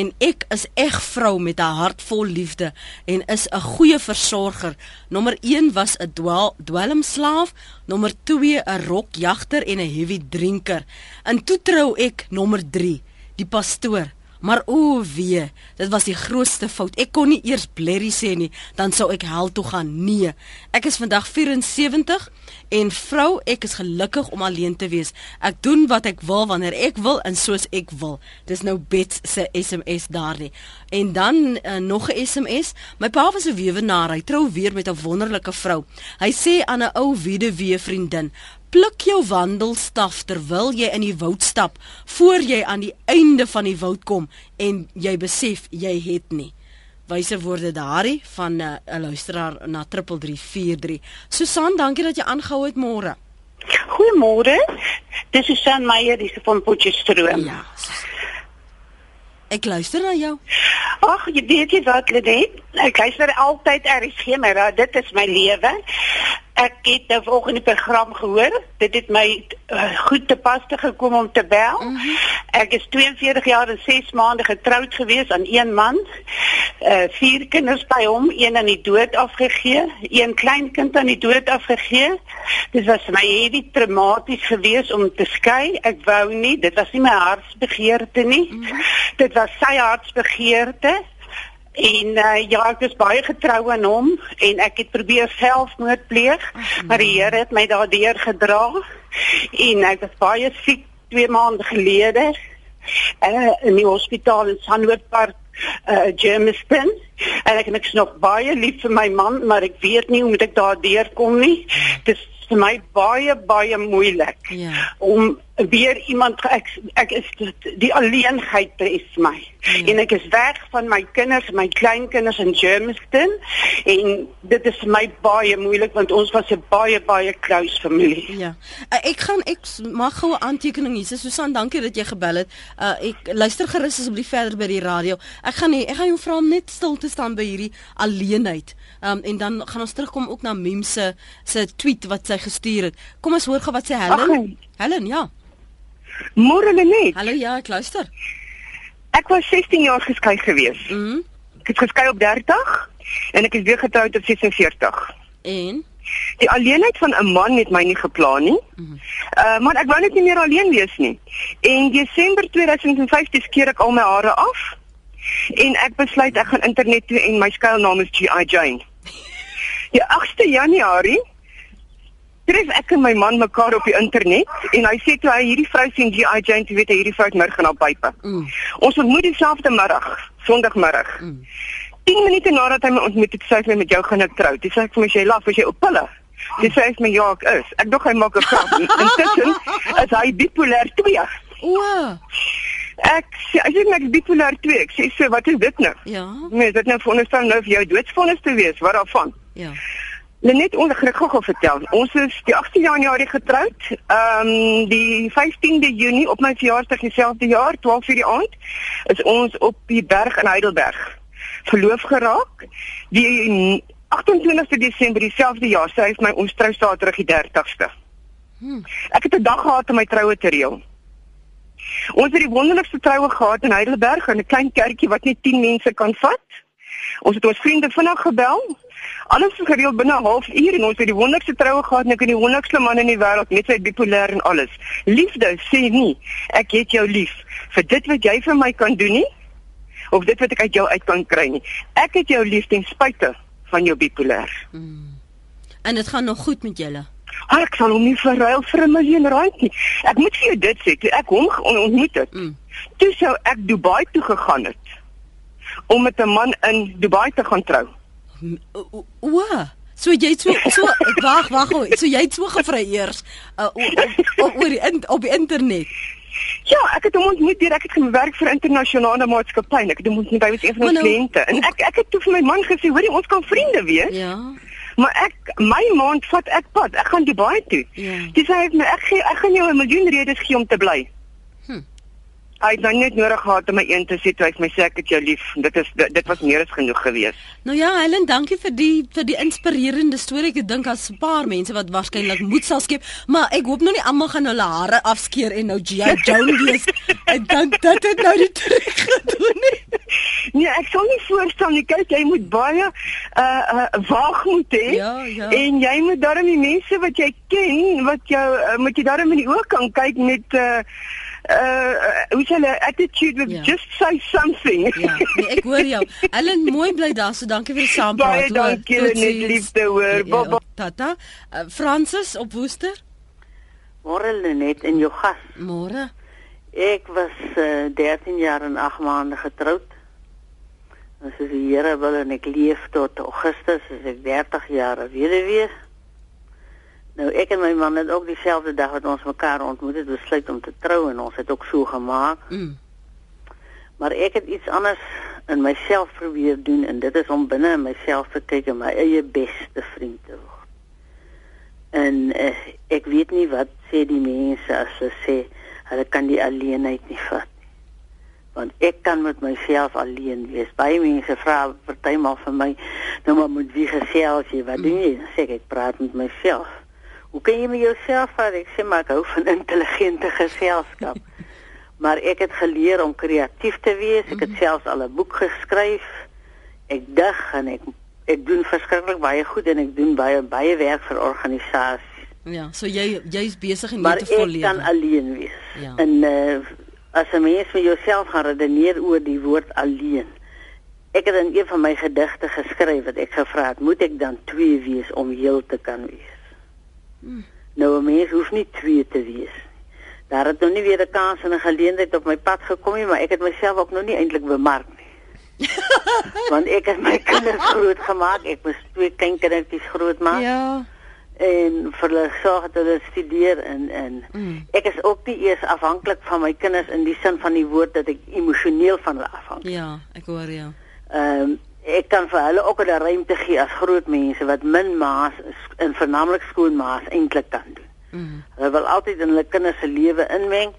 en ek is eg vrou met 'n hart vol liefde en is 'n goeie versorger. Nommer 1 was 'n dwelmslaaf, nommer 2 'n rokjagter en 'n heavy drinker. En toe trou ek nommer 3, die pastoor. Maar o wee, dit was die grootste fout. Ek kon nie eers blerry sê nie, dan sou ek hel toe gaan. Nee. Ek is vandag 74 en vrou, ek is gelukkig om alleen te wees. Ek doen wat ek wil wanneer ek wil en soos ek wil. Dis nou Bet se SMS daardie. En dan uh, nog 'n SMS. My pa was 'n weewenaar. Hy trou weer met 'n wonderlike vrou. Hy sê aan 'n ou weduwee vriendin: pluk jou wandelstaf terwyl jy in die woud stap voor jy aan die einde van die woud kom en jy besef jy het nie wyse woorde daardie van eh, 'n uh, luisteraar na 3343 Susan dankie dat jy aangehou het môre. Goeiemôre. Dis is Susan Meyer dis van Potchefstroom. Ja. Ek luister na jou. Ag jy weet jy wat Lenet? Ek luister altyd RSG maar dit is my lewe Ek het nou volgende program gehoor. Dit het my uh, goed te pas te gekom om te bel. Mm -hmm. Ek is 42 jaar en 6 maande getroud gewees aan een man. Uh vier kinders by hom, een aan die dood afgegee, een klein kind aan die dood afgegee. Dit was vir my heavy traumaties geweest om te skei. Ek wou nie, dit was nie my hartsbegeerte nie. Mm -hmm. Dit was sy hartsbegeerte. En uh, ja, ek is baie getrou aan hom en ek het probeer selfmoord pleeg, maar die Here het my daardeur gedra. En ek was baie siek 2 maande gelede uh, in die hospitaal in Sandwoodpark, uh, Germiston. En ek, is nog baie lief vir my man, maar ek weet nie hoe moet ek daardeur kom nie. Dit is vir my baie baie moeilik ja. om weer iemand ek ek is die alleenheid is my. Ja. en ek is weg van my kinders my kleinkinders in Germiston. En dit is vir my baie moeilik want ons was 'n baie baie close familie. Ja. Uh, ek gaan ek mag gou 'n aantekening hier. Susan dankie dat jy gebel het. Uh, ek luister gerus asseblief verder by die radio. Ek gaan nie ek gaan jou vra om net stil te staan by hierdie alleenheid. Um, en dan gaan ons terugkom ook na Mem se se tweet wat sy gestuur het. Kom ons hoor gou wat sê Helen. Ach, Helen ja Môre net. Hallo ja, ek luister. Ek was 16 jaar geskei gewees. Mhm. Mm ek het geskei op 30 en ek is weer getroud op 46. En die alleenheid van 'n man het my nie geplan nie. Mhm. Uh maar ek wou net nie meer alleen wees nie. En Desember 2015 skeer ek al my hare af en ek besluit ek gaan internet toe en my skuilnaam is GI Jane. [LAUGHS] Die 8de Januarie tref ek en my man mekaar op die internet en hy sê toe hy hierdie vrou sien GI Jane toe weet hy hierdie vrou het murg in haar pype. Mm. Ons ontmoet dieselfde middag, Sondagmiddag. Mm. 10 minute nadat hy my ontmoet het, sê hy met jou gaan ek trou. Dis ek vir my sê laf as jy op pille. Dis sê my ja ek is. Ek dog hy maak 'n grap. [LAUGHS] Intussen is hy bipolêr 2. Wow. Ek sê as jy net bipolêr 2, ek sê so wat is dit nou? Ja. Nee, dit nou veronderstel nou vir jou doodsvonnis te wees. Wat daarvan? Ja. Net ongelukkig gou vertel. Ons is die 18 Januarie getroud. Ehm um, die 15de Junie op my verjaarsdag dieselfde jaar, 12:00 die aand, is ons op die berg in Heidelberg verloof geraak. Die 28de Desember dieselfde jaar, sy het my ons trou Saterdag die 30ste. Hmm. Ek het 'n dag gehad om my troue te reël. Ons het die wonderlikste troue gehad in Heidelberg in 'n klein kerkie wat net 10 mense kan vat. Ons het ons vriende vinnig gebel Alles is gereël binne 'n halfuur en ons het die wonderlikste troue gehad en ek het die wonderlikste man in die wêreld met sy bipolêr en alles. Liefde sê nie ek het jou lief vir dit wat jy vir my kan doen nie of dit wat ek uit jou uit kan kry nie. Ek het jou lief ten spyte van jou bipolêr. Hmm. En dit gaan nog goed met julle. Ah, ek sal hom nie verruil vir 'n miljoen rand nie. Ek moet vir jou dit sê, toe ek hom ontmoet het. Mm. Toe sou ek Dubai toe gegaan het om met 'n man in Dubai te gaan trou. O, so jy so so wag wag, so jy het so gevra eers uh, oor die in, op die internet. Ja, ek het hom ontmoet hier, ek het gewerk vir internasionale maatskappy. Ek het hom ontmoet by een van ons nou, kliënte en ek ek het toe vir my man gesê, "Hoerie, ons kan vriende wees." Ja. Maar ek my maand vat ek pad. Ek gaan Dubai toe. Ja. Dis hy het my ek gee ek gaan jou 'n miljoen redes gee om te bly. Hy het nou net nodig gehad om my een te sê toe hy my sê ek het jou lief. Dit is dit, dit was meer as genoeg geweest. Nou ja, Helen, dankie vir die vir die inspirerende storie. Ek dink daar's 'n paar mense wat waarskynlik moed sal skep, maar ek hoop nou nie almal gaan hulle hare afskeer en nou G.I. Joe wees. [LAUGHS] ek dink dit het nou die trek gedoen nie. Nee, ek sou nie voorstel nie. Kyk, jy moet baie uh uh waagmoed hê. Ja, ja. En jy moet darm die mense wat jy ken, wat jou uh, moet jy darm in die oë kan kyk met uh uh hoe sê hulle attitude with ja. just say something. Ja, nee, ek hoor jou. [LAUGHS] Ellen, mooi bly daar. So dankie vir die saampraat. Baie dankie, net liefde hoor. Ja, ja, tata. Uh, Francis op Woester. Môre net in jou gas. Môre. Ek was uh, 13 jaar en 8 maande getroud. Ons is die Here wil en ek leef tot Augustus, as ek 30 jaar weduwee. Nou ek en my man het ook dieselfde dag wat ons mekaar ontmoet het, besluit om te trou en ons het ook so gemaak. Mm. Maar ek het iets anders in myself probeer doen en dit is om binne in myself te kyk en my eie beste vriend te word. En uh, ek weet nie wat sê die mense as hulle sê hulle kan die alleenheid nie vat nie. Want ek kan met myself alleen wees. Baie mense vra partymal vir my, nou maar moet wie gesels jy? Wat mm. doen jy? Dan sê ek ek praat met myself. Hoe kan jy met jouself vat? Ek sê maar ek hou van intelligente geselskap. [LAUGHS] maar ek het geleer om kreatief te wees. Ek het mhm. selfs al 'n boek geskryf. Ek dig en ek ek doen verskriklik baie goed en ek doen baie baie werk vir organisasies. Ja, so jy jy's besig en nie te volleer. Maar ek kan alleen wees. Ja. En uh as 'n mens vir jouself gaan redeneer oor die woord alleen. Ek het in een van my gedigte geskryf wat ek gevra het, moet ek dan twee wees om heel te kan wees? Nou 'n mens hoef nie twee te wees. Daar het nog nie weer 'n kans en 'n geleentheid op my pad gekom nie, maar ek het myself ook nog nie eintlik bemark nie. [LAUGHS] Want ek het my kinders groot gemaak. Ek moes twee kinders groot maak. Ja. En vir hulle sorg dat hulle studeer en en mm. ek is ook nie eers afhanklik van my kinders in die sin van die woord dat ek emosioneel van hulle afhang. Ja, ek hoor jou. Ehm um, ek kan vir hulle ook 'n ruimte gee as groot mense wat min maas en veralnik skoonmaas eintlik kan doen. Mm. Hulle wil altyd in hulle kinders se lewe inmeng,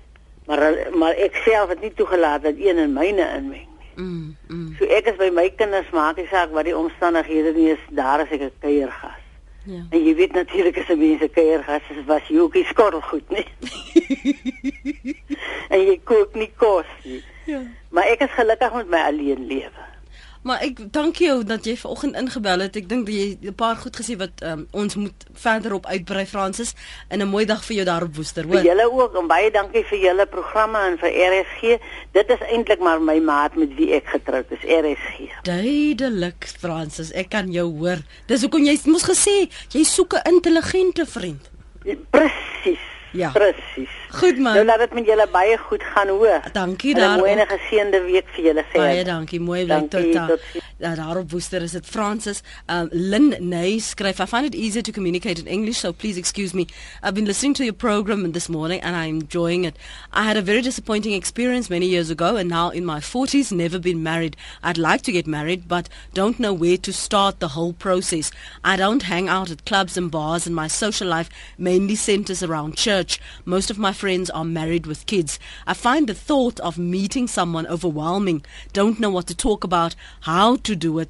maar maar ek self het nie toegelaat dat een in myne inmeng nie. Mm. Mm. So ek is by my kinders maak die saak wat die omstandighede nie is, daar is ek 'n kuiergas. Ja. En jy weet natuurlik as 'n mens 'n kuiergas is, was jy ook nie skorrel goed nie. [LAUGHS] en jy kook nie kos nie. Ja. Maar ek is gelukkig met my alleen lewe. Maar ek dank jou dat jy vanoggend ingebel het. Ek dink jy 'n paar goed gesê wat um, ons moet verder op uitbrei Fransis in 'n mooi dag vir jou daar op Woester, hoor. Vir julle ook en baie dankie vir julle programme en vir RSG. Dit is eintlik maar my maat met wie ek getroud is, RSG. Duidelik Fransis, ek kan jou hoor. Dis hoekom jy moes gesê jy soek 'n intelligente vriend. Presies. Ja. Presies. Goed man. Nou laat dit met julle baie goed gaan hoor. Dankie daar. 'n Mooi en geseënde week vir julle sê. Baie dankie. Mooi week tot dan. Ja, daar op Woester is dit Francis. Um Lynn Ney skryf I find it easier to communicate in English so please excuse me. I've been listening to your program this morning and I'm enjoying it. I had a very disappointing experience many years ago and now in my 40s never been married. I'd like to get married but don't know where to start the whole process. I don't hang out at clubs and bars and my social life mainly centers around church. Most of my friends are married with kids. I find the thought of meeting someone overwhelming. Don't know what to talk about, how to do it.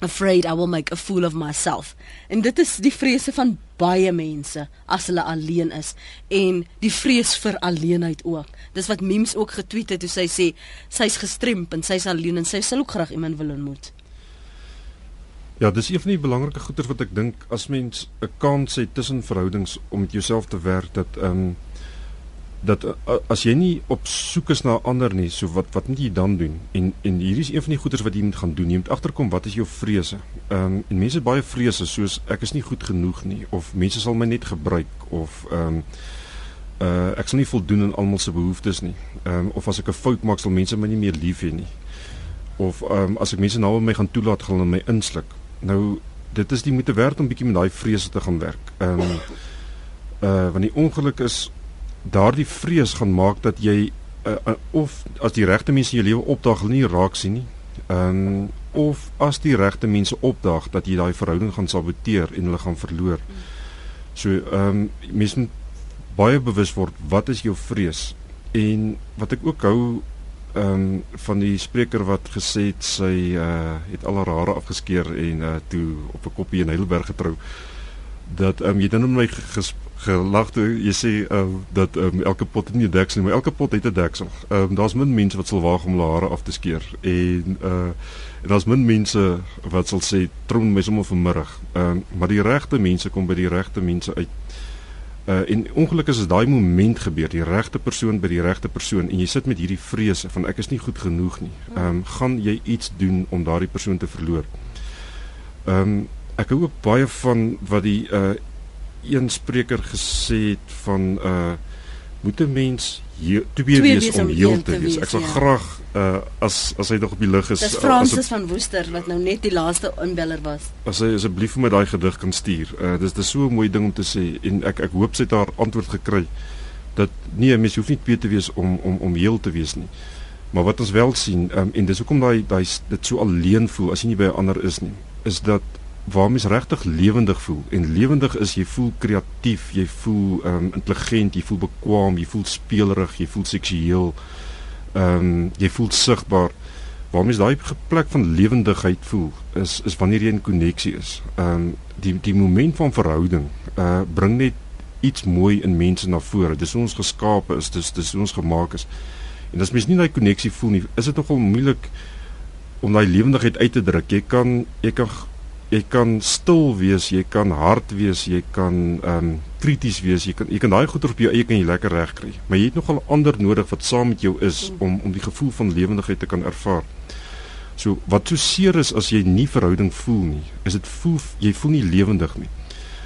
Afraid I will make a fool of myself. En dit is die vrese van baie mense as hulle alleen is en die vrees vir alleenheid ook. Dis wat Memes ook getweet het toe sy sê sy's gestremp en sy's alleen en sy sal ook graag iemand wil ontmoet. Ja, dis een van die belangrike goeters wat ek dink as mens 'n kans het tussen verhoudings om met jouself te werk dat ehm um, dat as jy nie op soek is na ander nie, so wat wat moet jy dan doen? En en hierdie is een van die goeders wat jy moet gaan doen. Jy moet agterkom wat is jou vrese. Ehm um, en mense het baie vrese soos ek is nie goed genoeg nie of mense sal my net gebruik of ehm um, uh ek sal nie voldoen aan almal se behoeftes nie. Ehm um, of as ek 'n fout maak sal mense my nie meer lief hê nie. Of ehm um, as ek mense nou my gaan toelaat gaan hulle my insluk. Nou dit is die moeite werd om bietjie met daai vrese te gaan werk. Ehm um, uh want die ongeluk is daardie vrees gaan maak dat jy uh, uh, of as die regte mense in jou lewe opdag nie raak sien nie. Ehm um, of as die regte mense opdag dat jy daai verhouding gaan saboteer en hulle gaan verloor. So ehm um, mense moet baie bewus word wat is jou vrees en wat ek ook hou ehm um, van die spreker wat gesê het sy uh het al haar hare afgeskeer en uh toe op 'n koppie in Heidelberg getrou dat ehm um, jy dan my gelag toe jy sê uh, dat um, elke pot het nie 'n deksel nie, maar elke pot het 'n deksel. Ehm um, daar's min mense wat sal waag om hulle hare af te skeer en uh en daar's min mense wat sal sê trom my sommer vanmiddag. Ehm um, maar die regte mense kom by die regte mense uit. Uh en ongelukkig is daai moment gebeur, die regte persoon by die regte persoon en jy sit met hierdie vrese van ek is nie goed genoeg nie. Ehm um, gaan jy iets doen om daardie persoon te verloor? Ehm um, ek hou ook baie van wat die uh een spreker gesê het van uh moet 'n mens hier te wees, wees om heel te wees. Ek sal ja. graag uh as as hy nog op die lug is. Dis uh, van Woester wat nou net die laaste inbeller was. As hy asseblief vir my daai gedig kan stuur. Uh dis dis so 'n mooi ding om te sê en ek ek hoop sy het haar antwoord gekry dat nee, mens hoef nie twee te wees om om om heel te wees nie. Maar wat ons wel sien um, en dis hoekom daai daai dit so alleen voel as jy nie by 'n ander is nie, is dat waar mens regtig lewendig voel. En lewendig is jy voel kreatief jy voel um, intelligent jy voel bekwam jy voel speelerig jy voel seksueel ehm um, jy voel sigbaar. Waar mens daai plek van lewendigheid voel is is wanneer jy in koneksie is. Ehm um, die die moment van verhouding uh bring net iets mooi in mense na vore. Dis ons geskape is dis dis ons gemaak is. En as mens nie daai koneksie voel nie is dit nogal moeilik om daai lewendigheid uit te druk. Jy kan jy kan jy kan stil wees, jy kan hard wees, jy kan ehm um, krities wees, jy kan jy kan daai goeie op jou eie kan jy lekker reg kry. Maar jy het nogal ander nodig wat saam met jou is om om die gevoel van lewendigheid te kan ervaar. So wat so seer is as jy nie verhouding voel nie, is dit voel jy voel nie lewendig nie.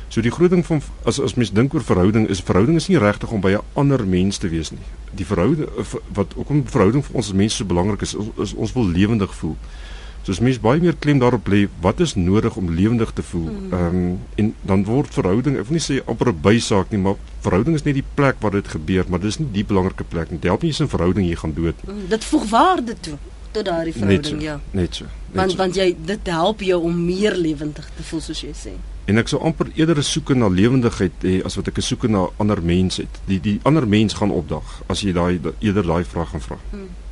So die groot ding van as as mens dink oor verhouding is verhouding is nie regtig om by 'n ander mens te wees nie. Die verhouding wat ook om verhouding vir ons as mense so belangrik is, is, is ons wil lewendig voel. So as mens baie meer klem daarop lê wat is nodig om lewendig te voel. Hmm. Ehm um, en dan word verhouding, ek wil nie sê amper 'n bysaak nie, maar verhouding is net die plek waar dit gebeur, maar dis nie die belangrike plek nie. Dit help nie eens 'n verhouding jy gaan dood nie. Hmm, dit voeg waarde toe tot daardie verhouding, net so, ja. Net so. Net want so. want jy dit help jou om meer lewendig te voel soos jy sê. En ek sou amper eerder soek na lewendigheid hê as wat ek soek na ander mense het. Die die ander mens gaan opdag as jy daai eerder daai vraag gaan vra. Hmm.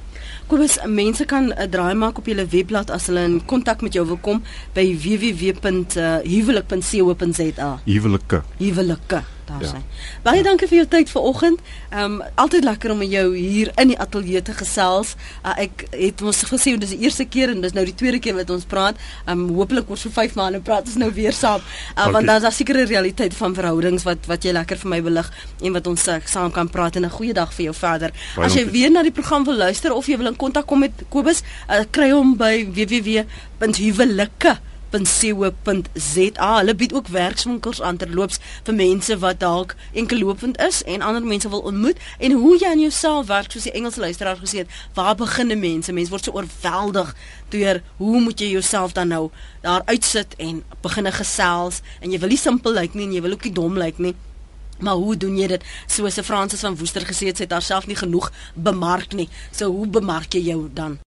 Kobus, mense kan 'n draai maak op julle webblad as hulle in kontak met jou wil kom by www.huwelik.co.za. Huwelike. Huwelike daar ja. sy. Baie dankie vir jou tyd vanoggend. Ehm um, altyd lekker om met jou hier in die ateljee te gesels. Uh, ek het ons gesê dis die eerste keer en dis nou die tweede keer wat ons praat. Ehm um, hopelik oor so 5 maande praat ons nou weer saam. Uh, want daar's 'n sekere realiteit van verhoudings wat wat jy lekker vir my belig en wat ons uh, saam kan praat en 'n goeie dag vir jou verder. Baie As jy weer na die program wil luister of jy wil in kontak kom met Kobus, uh, kry hom by www.huwelike.com www.co.za. Hulle bied ook werkswinkels aan terloops vir mense wat dalk enkelopend is en ander mense wil ontmoet en hoe jy aan jouself werk soos die Engelse luisteraar gesê het. Waar begin 'n mens? 'n Mens word so oorweldig deur hoe moet jy jouself dan nou daar uitsit en begin gesels en jy wil nie simpel lyk nie en jy wil ook nie dom lyk nie. Maar hoe doen jy dit? Soos se Fransis van Woester gesê het, sy het haarself nie genoeg bemark nie. So hoe bemark jy jou dan?